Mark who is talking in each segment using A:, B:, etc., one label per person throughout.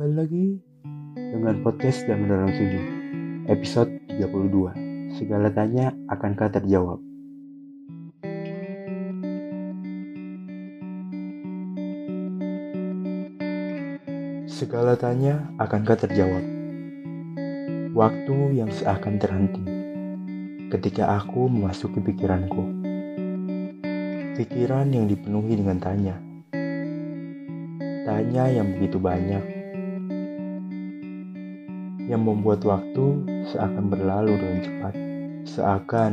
A: Kembali lagi dengan podcast dan Dalam Sunyi Episode 32 Segala tanya akankah terjawab? Segala tanya akankah terjawab? Waktu yang seakan terhenti Ketika aku memasuki pikiranku. Pikiran yang dipenuhi dengan tanya. Tanya yang begitu banyak yang membuat waktu seakan berlalu dengan cepat, seakan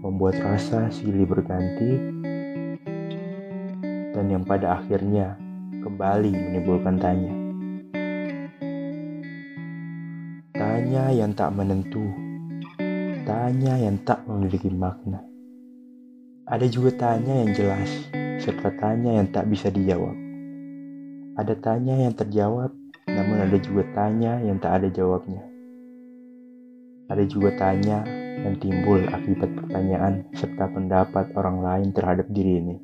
A: membuat rasa silih berganti, dan yang pada akhirnya kembali menimbulkan tanya. Tanya yang tak menentu, tanya yang tak memiliki makna. Ada juga tanya yang jelas, serta tanya yang tak bisa dijawab. Ada tanya yang terjawab, namun ada juga tanya yang tak ada jawabnya. Ada juga tanya yang timbul akibat pertanyaan serta pendapat orang lain terhadap diri ini.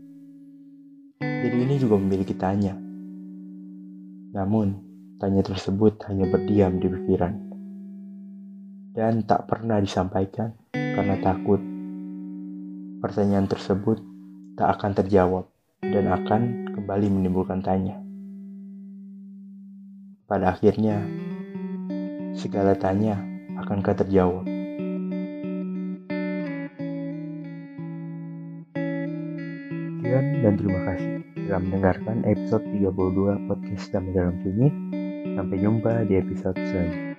A: Diri ini juga memiliki tanya. Namun, tanya tersebut hanya berdiam di pikiran. Dan tak pernah disampaikan karena takut. Pertanyaan tersebut tak akan terjawab dan akan kembali menimbulkan tanya. Pada akhirnya, segala tanya akankah terjawab. Sekian dan terima kasih telah mendengarkan episode 32 podcast Damai Dalam Sunyi. Sampai jumpa di episode selanjutnya.